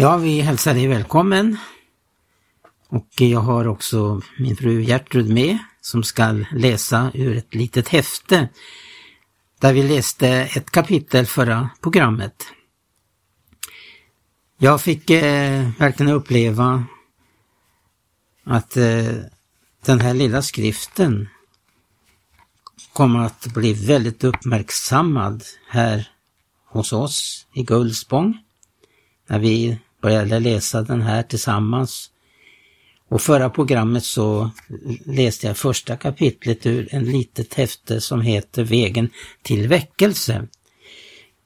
Ja, vi hälsar dig välkommen. Och jag har också min fru Gertrud med som ska läsa ur ett litet häfte där vi läste ett kapitel förra programmet. Jag fick eh, verkligen uppleva att eh, den här lilla skriften kommer att bli väldigt uppmärksammad här hos oss i Gullspång när vi började läsa den här tillsammans. Och förra programmet så läste jag första kapitlet ur en litet häfte som heter Vägen till väckelse.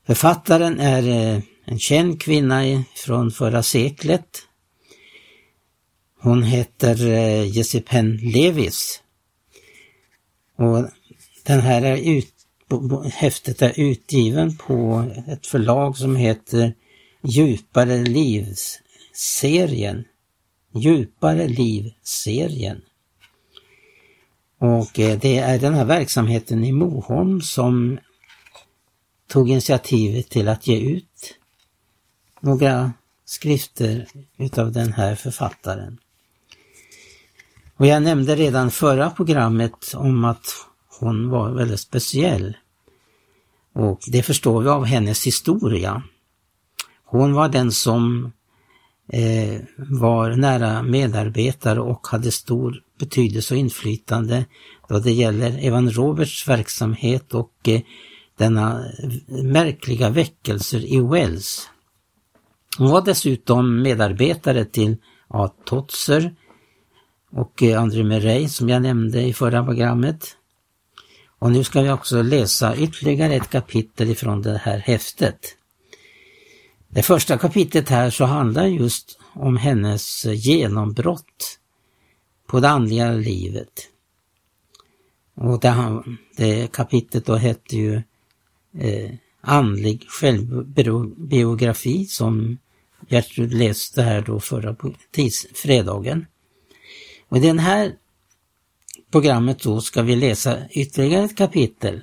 Författaren är eh, en känd kvinna från förra seklet. Hon heter eh, Jessipen Penn Levis. Och den här är ut, häftet är utgiven på ett förlag som heter Djupare liv-serien. Djupare liv-serien. Och eh, det är den här verksamheten i Moholm som tog initiativet till att ge ut några skrifter utav den här författaren. Och jag nämnde redan förra programmet om att hon var väldigt speciell. Och det förstår vi av hennes historia. Hon var den som eh, var nära medarbetare och hade stor betydelse och inflytande då det gäller Evan Roberts verksamhet och eh, denna märkliga väckelser i Wells. Hon var dessutom medarbetare till A. Totzer och eh, André Murray som jag nämnde i förra programmet. Och nu ska vi också läsa ytterligare ett kapitel ifrån det här häftet. Det första kapitlet här så handlar just om hennes genombrott på det andliga livet. Och det, det kapitlet då hette ju eh, Andlig självbiografi som Gertrud läste här då förra tids, fredagen. Och i det här programmet då ska vi läsa ytterligare ett kapitel.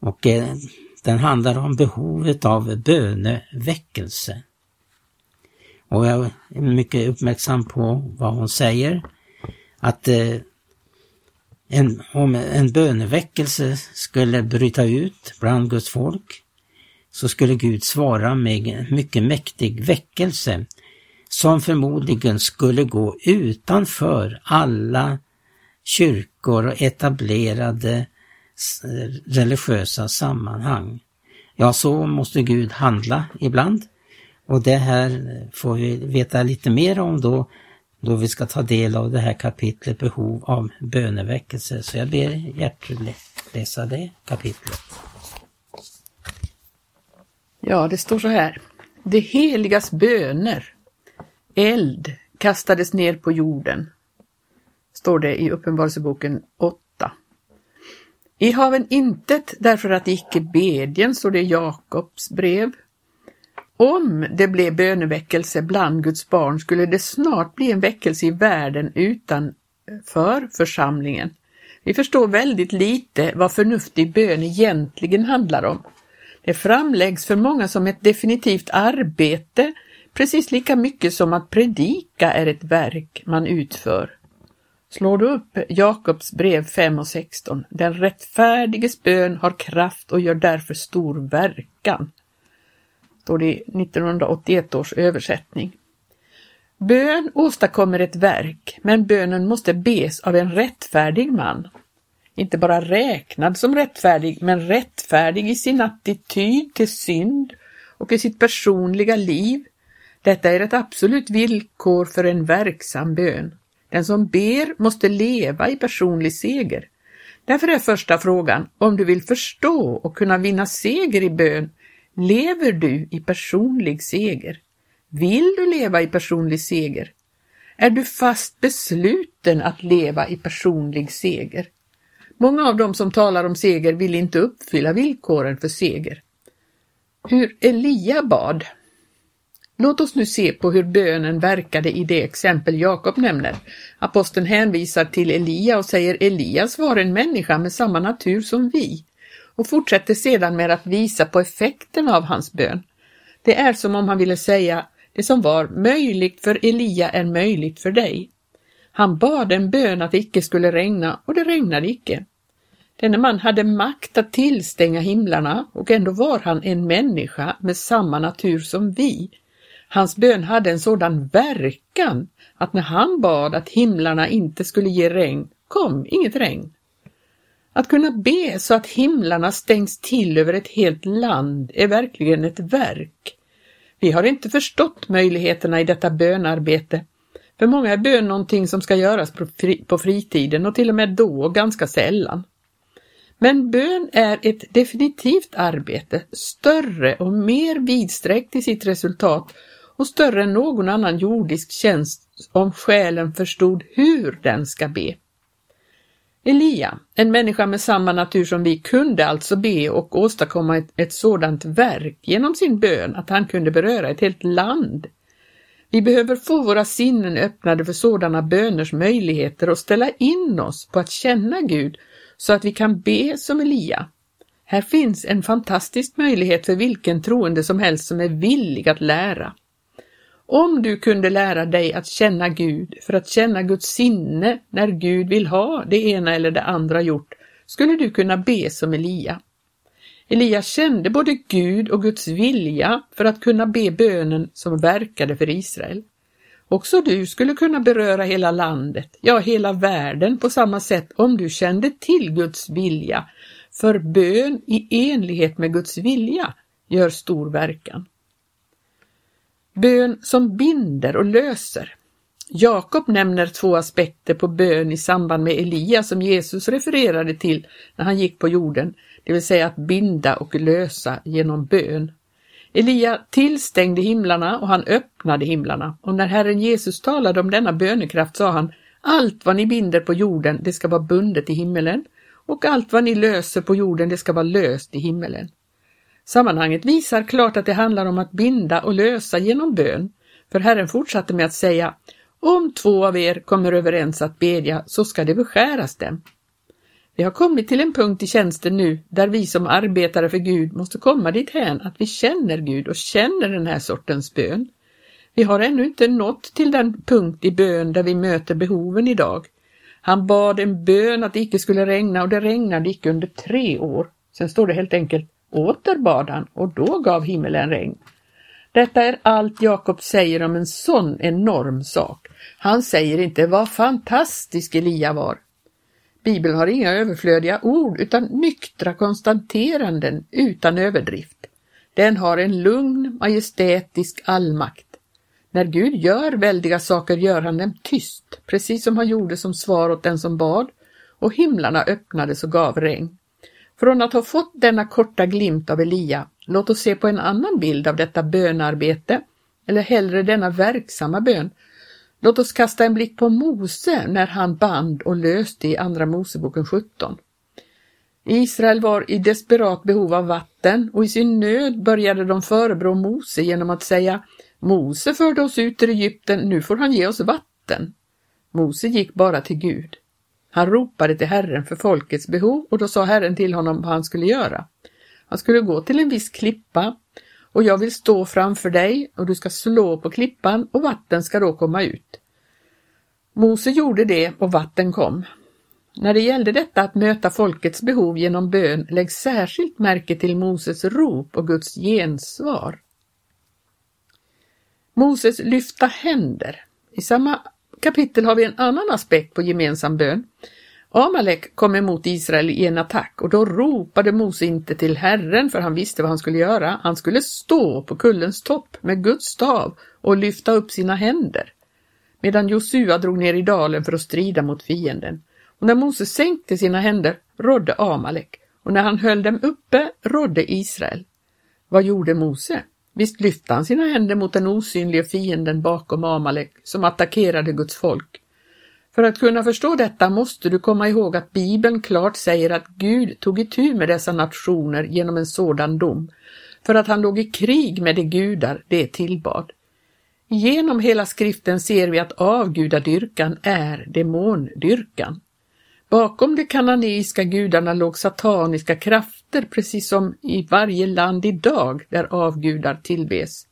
Och eh, den handlar om behovet av böneväckelse. Och jag är mycket uppmärksam på vad hon säger. Att eh, en, om en böneväckelse skulle bryta ut bland Guds folk så skulle Gud svara med en mycket mäktig väckelse som förmodligen skulle gå utanför alla kyrkor och etablerade religiösa sammanhang. Ja, så måste Gud handla ibland. Och det här får vi veta lite mer om då, då vi ska ta del av det här kapitlet Behov av böneväckelse. Så jag ber Gertrud läsa det kapitlet. Ja, det står så här. Det heligas böner, eld, kastades ner på jorden. Står det i Uppenbarelseboken 8 i haven intet därför att icke bedjen, står det i Jakobs brev. Om det blev böneväckelse bland Guds barn skulle det snart bli en väckelse i världen utanför församlingen. Vi förstår väldigt lite vad förnuftig bön egentligen handlar om. Det framläggs för många som ett definitivt arbete, precis lika mycket som att predika är ett verk man utför. Slår du upp Jakobs brev 5 och 16. Den rättfärdiges bön har kraft och gör därför stor verkan. Står det i 1981 års översättning. Bön åstadkommer ett verk, men bönen måste bes av en rättfärdig man. Inte bara räknad som rättfärdig, men rättfärdig i sin attityd till synd och i sitt personliga liv. Detta är ett absolut villkor för en verksam bön. Den som ber måste leva i personlig seger. Därför är första frågan, om du vill förstå och kunna vinna seger i bön, lever du i personlig seger? Vill du leva i personlig seger? Är du fast besluten att leva i personlig seger? Många av dem som talar om seger vill inte uppfylla villkoren för seger. Hur Elia bad Låt oss nu se på hur bönen verkade i det exempel Jakob nämner. Aposteln hänvisar till Elia och säger Elias var en människa med samma natur som vi och fortsätter sedan med att visa på effekten av hans bön. Det är som om han ville säga Det som var möjligt för Elia är möjligt för dig. Han bad en bön att det icke skulle regna och det regnade icke. Denne man hade makt att tillstänga himlarna och ändå var han en människa med samma natur som vi. Hans bön hade en sådan verkan att när han bad att himlarna inte skulle ge regn kom inget regn. Att kunna be så att himlarna stängs till över ett helt land är verkligen ett verk. Vi har inte förstått möjligheterna i detta bönarbete. För många är bön någonting som ska göras på fritiden och till och med då ganska sällan. Men bön är ett definitivt arbete, större och mer vidsträckt i sitt resultat och större än någon annan jordisk tjänst om själen förstod hur den ska be. Elia, en människa med samma natur som vi, kunde alltså be och åstadkomma ett, ett sådant verk genom sin bön att han kunde beröra ett helt land. Vi behöver få våra sinnen öppnade för sådana böners möjligheter och ställa in oss på att känna Gud så att vi kan be som Elia. Här finns en fantastisk möjlighet för vilken troende som helst som är villig att lära. Om du kunde lära dig att känna Gud för att känna Guds sinne när Gud vill ha det ena eller det andra gjort, skulle du kunna be som Elia. Elia kände både Gud och Guds vilja för att kunna be bönen som verkade för Israel. Också du skulle kunna beröra hela landet, ja hela världen på samma sätt om du kände till Guds vilja, för bön i enlighet med Guds vilja gör stor verkan. Bön som binder och löser. Jakob nämner två aspekter på bön i samband med Elia som Jesus refererade till när han gick på jorden, det vill säga att binda och lösa genom bön. Elia tillstängde himlarna och han öppnade himlarna och när Herren Jesus talade om denna bönekraft sa han allt vad ni binder på jorden, det ska vara bundet i himmelen och allt vad ni löser på jorden, det ska vara löst i himmelen. Sammanhanget visar klart att det handlar om att binda och lösa genom bön, för Herren fortsatte med att säga om två av er kommer överens att bedja så ska det beskäras dem. Vi har kommit till en punkt i tjänsten nu där vi som arbetare för Gud måste komma dithän att vi känner Gud och känner den här sortens bön. Vi har ännu inte nått till den punkt i bön där vi möter behoven idag. Han bad en bön att det icke skulle regna och det regnade icke under tre år. Sen står det helt enkelt åter bad han och då gav himmelen regn. Detta är allt Jakob säger om en sån enorm sak. Han säger inte vad fantastisk Elia var. Bibeln har inga överflödiga ord utan nyktra konstateranden utan överdrift. Den har en lugn, majestätisk allmakt. När Gud gör väldiga saker gör han dem tyst, precis som han gjorde som svar åt den som bad, och himlarna öppnades och gav regn. Från att ha fått denna korta glimt av Elia, låt oss se på en annan bild av detta bönarbete, eller hellre denna verksamma bön, Låt oss kasta en blick på Mose när han band och löste i Andra Moseboken 17. Israel var i desperat behov av vatten och i sin nöd började de förebrå Mose genom att säga Mose förde oss ut ur Egypten, nu får han ge oss vatten. Mose gick bara till Gud. Han ropade till Herren för folkets behov och då sa Herren till honom vad han skulle göra. Han skulle gå till en viss klippa och jag vill stå framför dig och du ska slå på klippan och vatten ska då komma ut. Mose gjorde det och vatten kom. När det gällde detta att möta folkets behov genom bön lägg särskilt märke till Moses rop och Guds gensvar. Moses lyfta händer. I samma kapitel har vi en annan aspekt på gemensam bön. Amalek kom emot Israel i en attack och då ropade Mose inte till Herren för han visste vad han skulle göra. Han skulle stå på kullens topp med Guds stav och lyfta upp sina händer. Medan Josua drog ner i dalen för att strida mot fienden. Och när Mose sänkte sina händer rådde Amalek och när han höll dem uppe rådde Israel. Vad gjorde Mose? Visst lyfte han sina händer mot den osynliga fienden bakom Amalek som attackerade Guds folk. För att kunna förstå detta måste du komma ihåg att Bibeln klart säger att Gud tog itu med dessa nationer genom en sådan dom, för att han låg i krig med de gudar det tillbad. Genom hela skriften ser vi att avgudadyrkan är demondyrkan. Bakom de kananeiska gudarna låg sataniska krafter precis som i varje land idag där avgudar tillbes.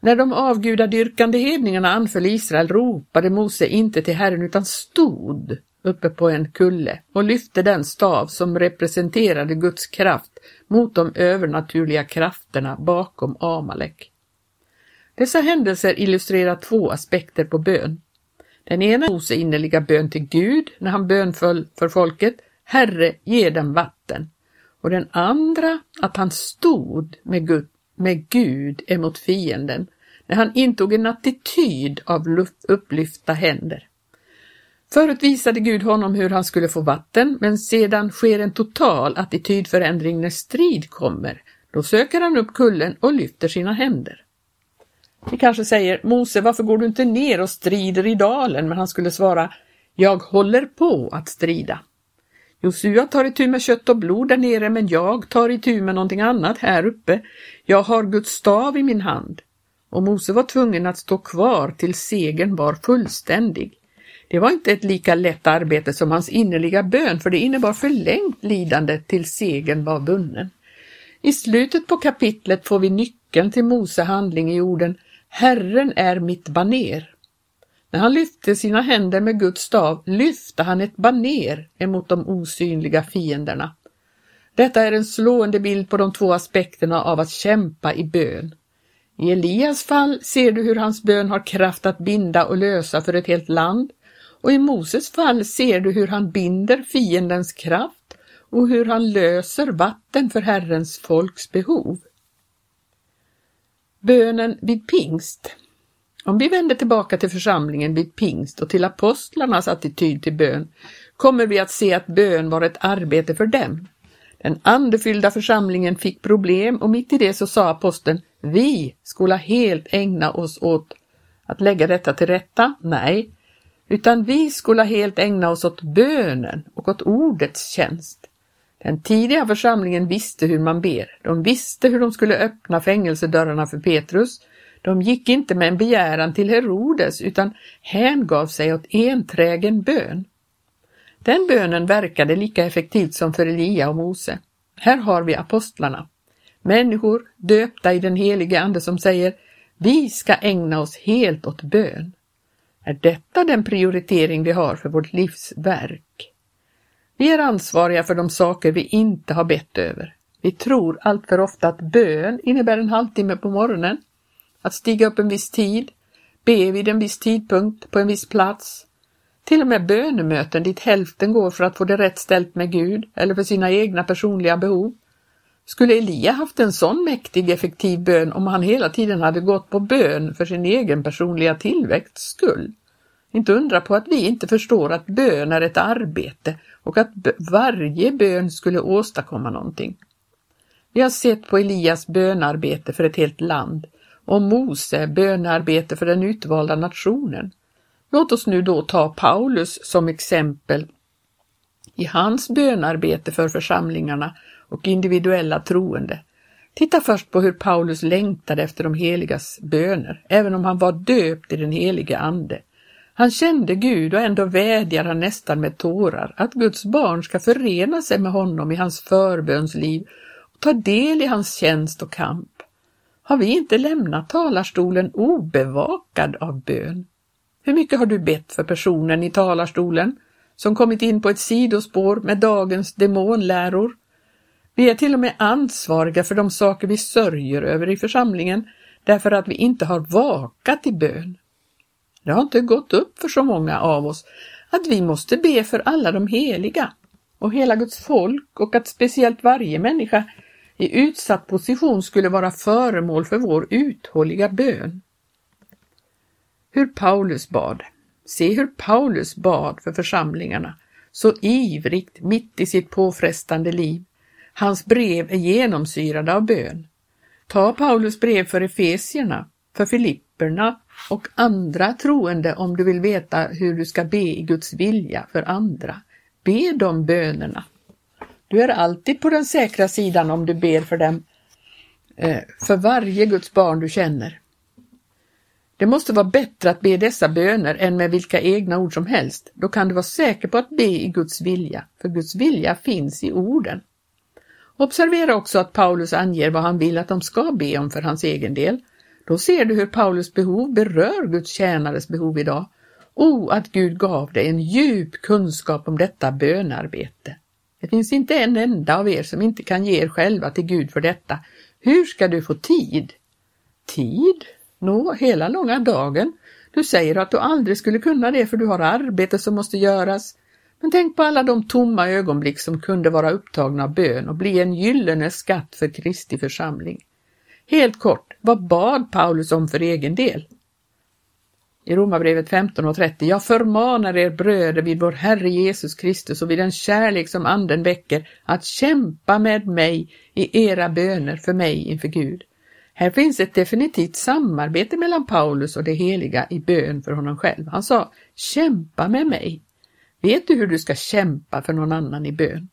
När de avgudadyrkande hedningarna anföll Israel ropade Mose inte till Herren utan stod uppe på en kulle och lyfte den stav som representerade Guds kraft mot de övernaturliga krafterna bakom Amalek. Dessa händelser illustrerar två aspekter på bön. Den ena är Mose innerliga bön till Gud när han bönföll för folket, Herre, ge dem vatten. Och den andra att han stod med Gud, med Gud emot fienden, när han intog en attityd av upplyfta händer. Förut visade Gud honom hur han skulle få vatten, men sedan sker en total attitydförändring när strid kommer. Då söker han upp kullen och lyfter sina händer. Vi kanske säger, Mose, varför går du inte ner och strider i dalen? Men han skulle svara, jag håller på att strida. Josua tar itu med kött och blod där nere, men jag tar itu med någonting annat här uppe. Jag har Guds stav i min hand. Och Mose var tvungen att stå kvar till segern var fullständig. Det var inte ett lika lätt arbete som hans innerliga bön, för det innebar förlängt lidande till segern var vunnen. I slutet på kapitlet får vi nyckeln till Mose handling i orden Herren är mitt baner. När han lyfte sina händer med Guds stav lyfte han ett baner emot de osynliga fienderna. Detta är en slående bild på de två aspekterna av att kämpa i bön. I Elias fall ser du hur hans bön har kraft att binda och lösa för ett helt land och i Moses fall ser du hur han binder fiendens kraft och hur han löser vatten för Herrens folks behov. Bönen vid pingst. Om vi vänder tillbaka till församlingen vid pingst och till apostlarnas attityd till bön kommer vi att se att bön var ett arbete för dem. Den andefyllda församlingen fick problem och mitt i det så sa aposteln vi skola helt ägna oss åt att lägga detta till rätta. Nej, utan vi skola helt ägna oss åt bönen och åt ordets tjänst. Den tidiga församlingen visste hur man ber. De visste hur de skulle öppna fängelsedörrarna för Petrus. De gick inte med en begäran till Herodes utan hängav sig åt enträgen bön. Den bönen verkade lika effektivt som för Elia och Mose. Här har vi apostlarna. Människor döpta i den helige Ande som säger vi ska ägna oss helt åt bön. Är detta den prioritering vi har för vårt livs verk? Vi är ansvariga för de saker vi inte har bett över. Vi tror alltför ofta att bön innebär en halvtimme på morgonen, att stiga upp en viss tid, be vid en viss tidpunkt på en viss plats. Till och med bönemöten dit hälften går för att få det rätt ställt med Gud eller för sina egna personliga behov. Skulle Elia haft en sån mäktig effektiv bön om han hela tiden hade gått på bön för sin egen personliga tillväxts skull? Inte undra på att vi inte förstår att bön är ett arbete och att varje bön skulle åstadkomma någonting. Vi har sett på Elias bönarbete för ett helt land och Mose bönarbete för den utvalda nationen. Låt oss nu då ta Paulus som exempel i hans bönarbete för församlingarna och individuella troende. Titta först på hur Paulus längtade efter de heligas böner, även om han var döpt i den helige Ande. Han kände Gud och ändå vädjar han nästan med tårar att Guds barn ska förena sig med honom i hans förbönsliv och ta del i hans tjänst och kamp. Har vi inte lämnat talarstolen obevakad av bön? Hur mycket har du bett för personen i talarstolen som kommit in på ett sidospår med dagens demonläror? Vi är till och med ansvariga för de saker vi sörjer över i församlingen därför att vi inte har vakat i bön. Det har inte gått upp för så många av oss att vi måste be för alla de heliga och hela Guds folk och att speciellt varje människa i utsatt position skulle vara föremål för vår uthålliga bön. Hur Paulus bad. Se hur Paulus bad för församlingarna, så ivrigt mitt i sitt påfrestande liv. Hans brev är genomsyrade av bön. Ta Paulus brev för Efesierna, för Filipperna och andra troende om du vill veta hur du ska be i Guds vilja för andra. Be de bönerna. Du är alltid på den säkra sidan om du ber för dem, eh, för varje Guds barn du känner. Det måste vara bättre att be dessa böner än med vilka egna ord som helst. Då kan du vara säker på att be i Guds vilja, för Guds vilja finns i orden. Observera också att Paulus anger vad han vill att de ska be om för hans egen del. Då ser du hur Paulus behov berör Guds tjänares behov idag. O, att Gud gav dig en djup kunskap om detta bönarbete. Det finns inte en enda av er som inte kan ge er själva till Gud för detta. Hur ska du få tid? Tid? Nå, hela långa dagen. Du säger att du aldrig skulle kunna det för du har arbete som måste göras. Men tänk på alla de tomma ögonblick som kunde vara upptagna av bön och bli en gyllene skatt för Kristi församling. Helt kort, vad bad Paulus om för egen del? I Romarbrevet 15.30. Jag förmanar er bröder vid vår Herre Jesus Kristus och vid den kärlek som Anden väcker att kämpa med mig i era böner för mig inför Gud. Här finns ett definitivt samarbete mellan Paulus och det heliga i bön för honom själv. Han sa kämpa med mig. Vet du hur du ska kämpa för någon annan i bön?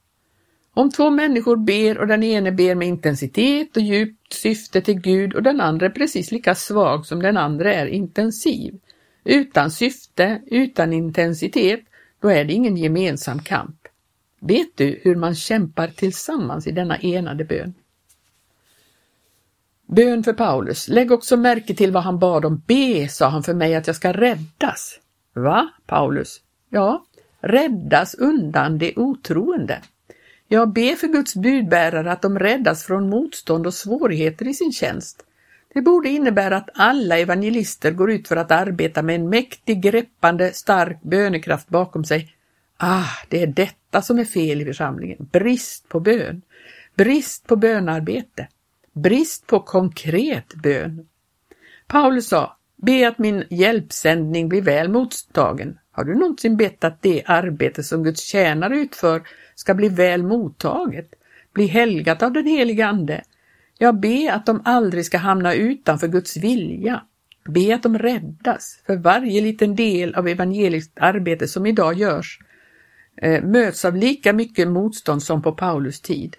Om två människor ber och den ene ber med intensitet och djupt syfte till Gud och den andra är precis lika svag som den andra är intensiv, utan syfte, utan intensitet, då är det ingen gemensam kamp. Vet du hur man kämpar tillsammans i denna enade bön? Bön för Paulus. Lägg också märke till vad han bad om. Be, sa han för mig, att jag ska räddas. Va, Paulus? Ja, räddas undan det otroende. Jag ber för Guds budbärare att de räddas från motstånd och svårigheter i sin tjänst. Det borde innebära att alla evangelister går ut för att arbeta med en mäktig, greppande, stark bönekraft bakom sig. Ah, det är detta som är fel i församlingen. Brist på bön. Brist på bönarbete. Brist på konkret bön. Paulus sa, be att min hjälpsändning blir väl mottagen. Har du någonsin bett att det arbete som Guds tjänare utför ska bli väl mottaget, bli helgat av den heliga Ande? Jag be att de aldrig ska hamna utanför Guds vilja. Be att de räddas, för varje liten del av evangeliskt arbete som idag görs eh, möts av lika mycket motstånd som på Paulus tid.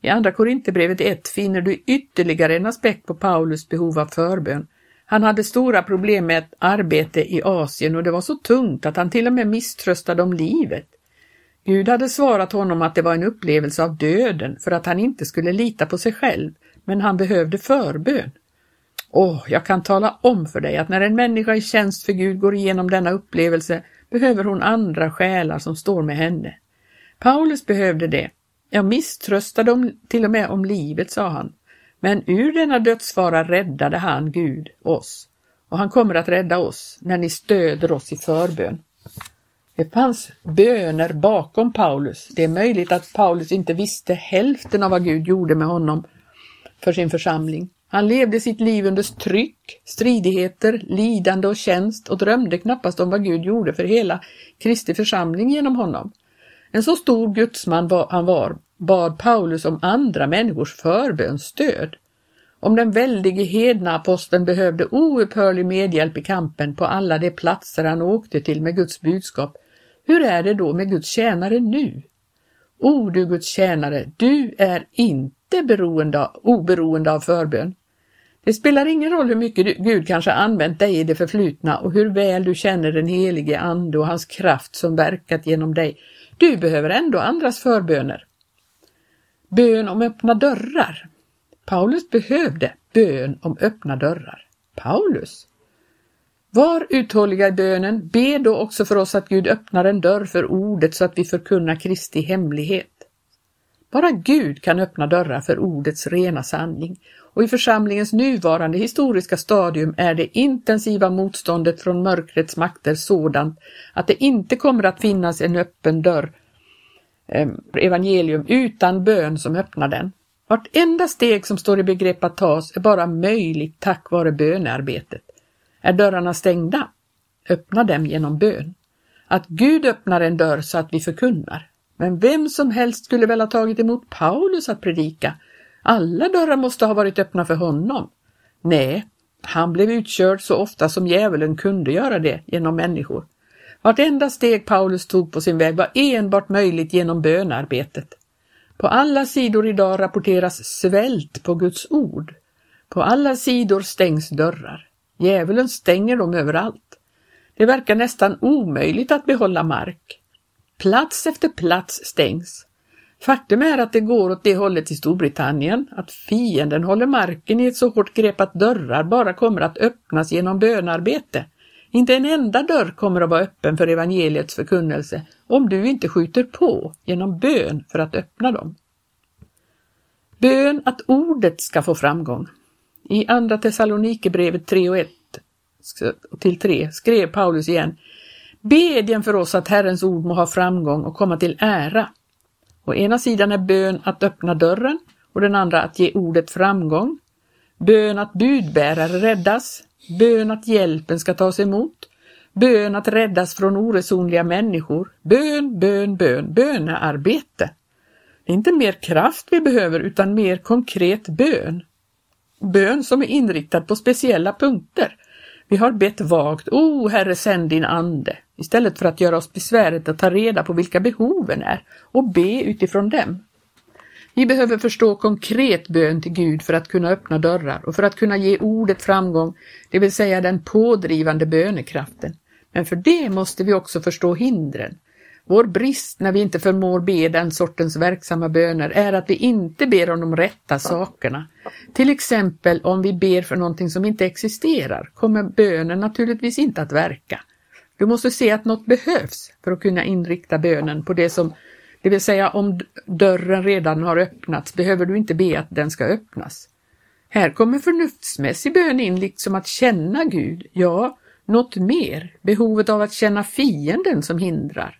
I Andra Korinthierbrevet 1 finner du ytterligare en aspekt på Paulus behov av förbön. Han hade stora problem med ett arbete i Asien och det var så tungt att han till och med misströstade om livet. Gud hade svarat honom att det var en upplevelse av döden för att han inte skulle lita på sig själv, men han behövde förbön. Åh, jag kan tala om för dig att när en människa i tjänst för Gud går igenom denna upplevelse behöver hon andra själar som står med henne. Paulus behövde det. Jag misströstade om, till och med om livet, sa han. Men ur denna dödsfara räddade han, Gud, oss. Och han kommer att rädda oss när ni stöder oss i förbön. Det fanns böner bakom Paulus. Det är möjligt att Paulus inte visste hälften av vad Gud gjorde med honom för sin församling. Han levde sitt liv under tryck, stridigheter, lidande och tjänst och drömde knappast om vad Gud gjorde för hela Kristi församling genom honom. En så stor gudsman han var bad Paulus om andra människors förbönsstöd. Om den väldige hedna aposteln behövde oupphörlig medhjälp i kampen på alla de platser han åkte till med Guds budskap, hur är det då med Guds tjänare nu? O du Guds tjänare, du är inte beroende, oberoende av förbön. Det spelar ingen roll hur mycket Gud kanske använt dig i det förflutna och hur väl du känner den helige Ande och hans kraft som verkat genom dig. Du behöver ändå andras förböner. Bön om öppna dörrar. Paulus behövde bön om öppna dörrar. Paulus? Var uthålliga i bönen, be då också för oss att Gud öppnar en dörr för ordet så att vi förkunnar Kristi hemlighet. Bara Gud kan öppna dörrar för ordets rena sanning och i församlingens nuvarande historiska stadium är det intensiva motståndet från mörkrets makter sådant att det inte kommer att finnas en öppen dörr eh, evangelium utan bön som öppnar den. Vartenda steg som står i begrepp att tas är bara möjligt tack vare bönearbetet. Är dörrarna stängda? Öppna dem genom bön. Att Gud öppnar en dörr så att vi förkunnar. Men vem som helst skulle väl ha tagit emot Paulus att predika. Alla dörrar måste ha varit öppna för honom. Nej, han blev utkörd så ofta som djävulen kunde göra det genom människor. Vartenda steg Paulus tog på sin väg var enbart möjligt genom bönarbetet. På alla sidor idag rapporteras svält på Guds ord. På alla sidor stängs dörrar. Djävulen stänger dem överallt. Det verkar nästan omöjligt att behålla mark. Plats efter plats stängs. Faktum är att det går åt det hållet i Storbritannien, att fienden håller marken i ett så hårt grepp att dörrar bara kommer att öppnas genom bönarbete. Inte en enda dörr kommer att vara öppen för evangeliets förkunnelse om du inte skjuter på genom bön för att öppna dem. Bön att ordet ska få framgång. I Andra Thessalonikerbrevet 3 och 1 till 3 skrev Paulus igen Bedjen för oss att Herrens ord må ha framgång och komma till ära. Å ena sidan är bön att öppna dörren och den andra att ge ordet framgång. Bön att budbärare räddas. Bön att hjälpen ska tas emot. Bön att räddas från oresonliga människor. Bön, bön, bön, bönearbete. Det är inte mer kraft vi behöver utan mer konkret bön. Bön som är inriktad på speciella punkter. Vi har bett vagt, O Herre sänd din ande, istället för att göra oss besväret att ta reda på vilka behoven är och be utifrån dem. Vi behöver förstå konkret bön till Gud för att kunna öppna dörrar och för att kunna ge ordet framgång, det vill säga den pådrivande bönekraften. Men för det måste vi också förstå hindren. Vår brist när vi inte förmår be den sortens verksamma böner är att vi inte ber om de rätta sakerna. Till exempel om vi ber för någonting som inte existerar kommer bönen naturligtvis inte att verka. Du måste se att något behövs för att kunna inrikta bönen på det som, det vill säga om dörren redan har öppnats behöver du inte be att den ska öppnas. Här kommer förnuftsmässig bön in, liksom att känna Gud, ja, något mer, behovet av att känna fienden som hindrar.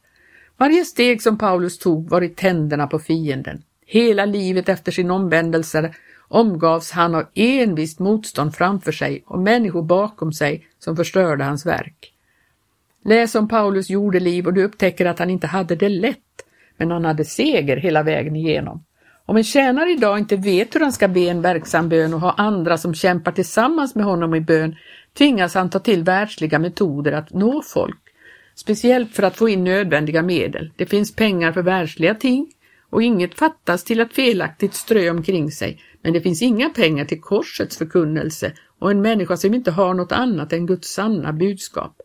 Varje steg som Paulus tog var i tänderna på fienden. Hela livet efter sin omvändelse omgavs han av envist motstånd framför sig och människor bakom sig som förstörde hans verk. Läs om Paulus jordeliv och du upptäcker att han inte hade det lätt, men han hade seger hela vägen igenom. Om en tjänare idag inte vet hur han ska be en verksam bön och ha andra som kämpar tillsammans med honom i bön tvingas han ta till världsliga metoder att nå folk, speciellt för att få in nödvändiga medel. Det finns pengar för världsliga ting och inget fattas till att felaktigt strö omkring sig, men det finns inga pengar till korsets förkunnelse och en människa som inte har något annat än Guds sanna budskap.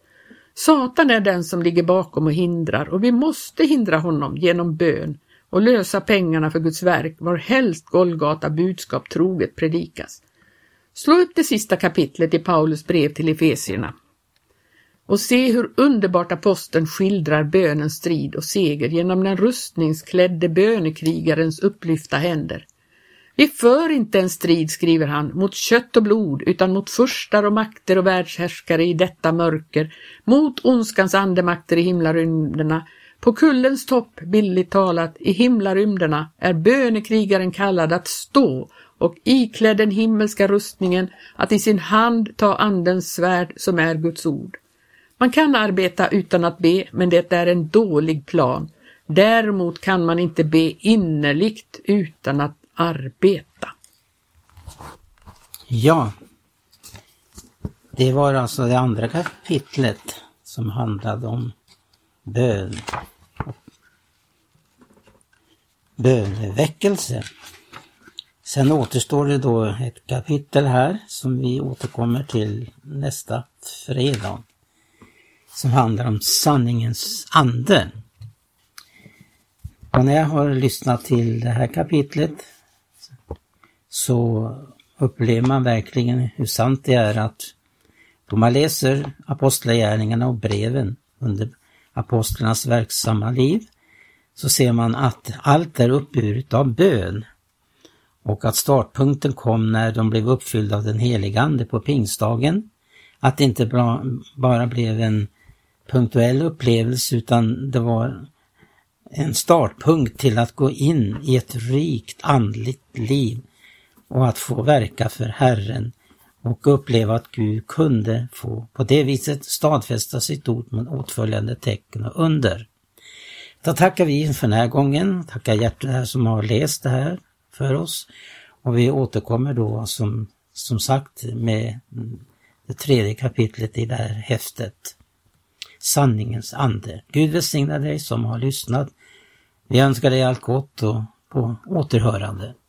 Satan är den som ligger bakom och hindrar och vi måste hindra honom genom bön och lösa pengarna för Guds verk var helst Golgata budskap troget predikas. Slå upp det sista kapitlet i Paulus brev till Efesierna och se hur underbart aposteln skildrar bönens strid och seger genom den rustningsklädde bönekrigarens upplyfta händer. Vi för inte en strid, skriver han, mot kött och blod utan mot furstar och makter och världshärskare i detta mörker, mot ondskans andemakter i himlarymderna. På kullens topp, billigt talat, i himlarymderna är bönekrigaren kallad att stå och iklädd den himmelska rustningen att i sin hand ta andens svärd som är Guds ord. Man kan arbeta utan att be, men det är en dålig plan. Däremot kan man inte be innerligt utan att arbeta. Ja, det var alltså det andra kapitlet som handlade om bön. Böneväckelse. Sen återstår det då ett kapitel här som vi återkommer till nästa fredag. Som handlar om sanningens ande. Och när jag har lyssnat till det här kapitlet så upplever man verkligen hur sant det är att då man läser apostlagärningarna och breven under apostlarnas verksamma liv så ser man att allt är uppburet av bön och att startpunkten kom när de blev uppfyllda av den heliga Ande på pingstdagen. Att det inte bara blev en punktuell upplevelse utan det var en startpunkt till att gå in i ett rikt andligt liv och att få verka för Herren och uppleva att Gud kunde få på det viset stadfästa sitt ord med åtföljande tecken och under. Då tackar vi för den här gången, tackar hjärtat här som har läst det här för oss och vi återkommer då som, som sagt med det tredje kapitlet i det här häftet. Sanningens ande. Gud välsigna dig som har lyssnat. Vi önskar dig allt gott och på återhörande.